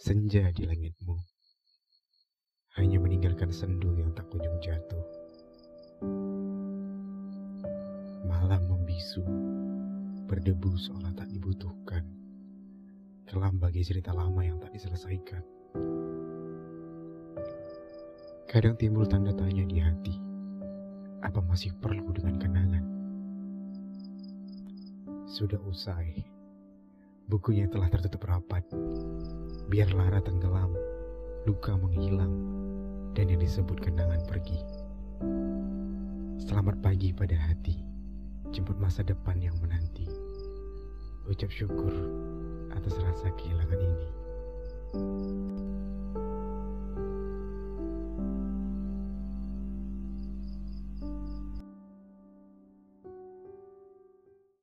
Senja di langitmu hanya meninggalkan sendu yang tak kunjung jatuh. Malam membisu, berdebu seolah tak dibutuhkan. Kelam bagi cerita lama yang tak diselesaikan. Kadang timbul tanda tanya di hati, apa masih perlu dengan kenangan? Sudah usai, bukunya telah tertutup rapat. Biar lara tenggelam, luka menghilang, dan yang disebut kenangan pergi. Selamat pagi pada hati, jemput masa depan yang menanti. Ucap syukur atas rasa kehilangan ini.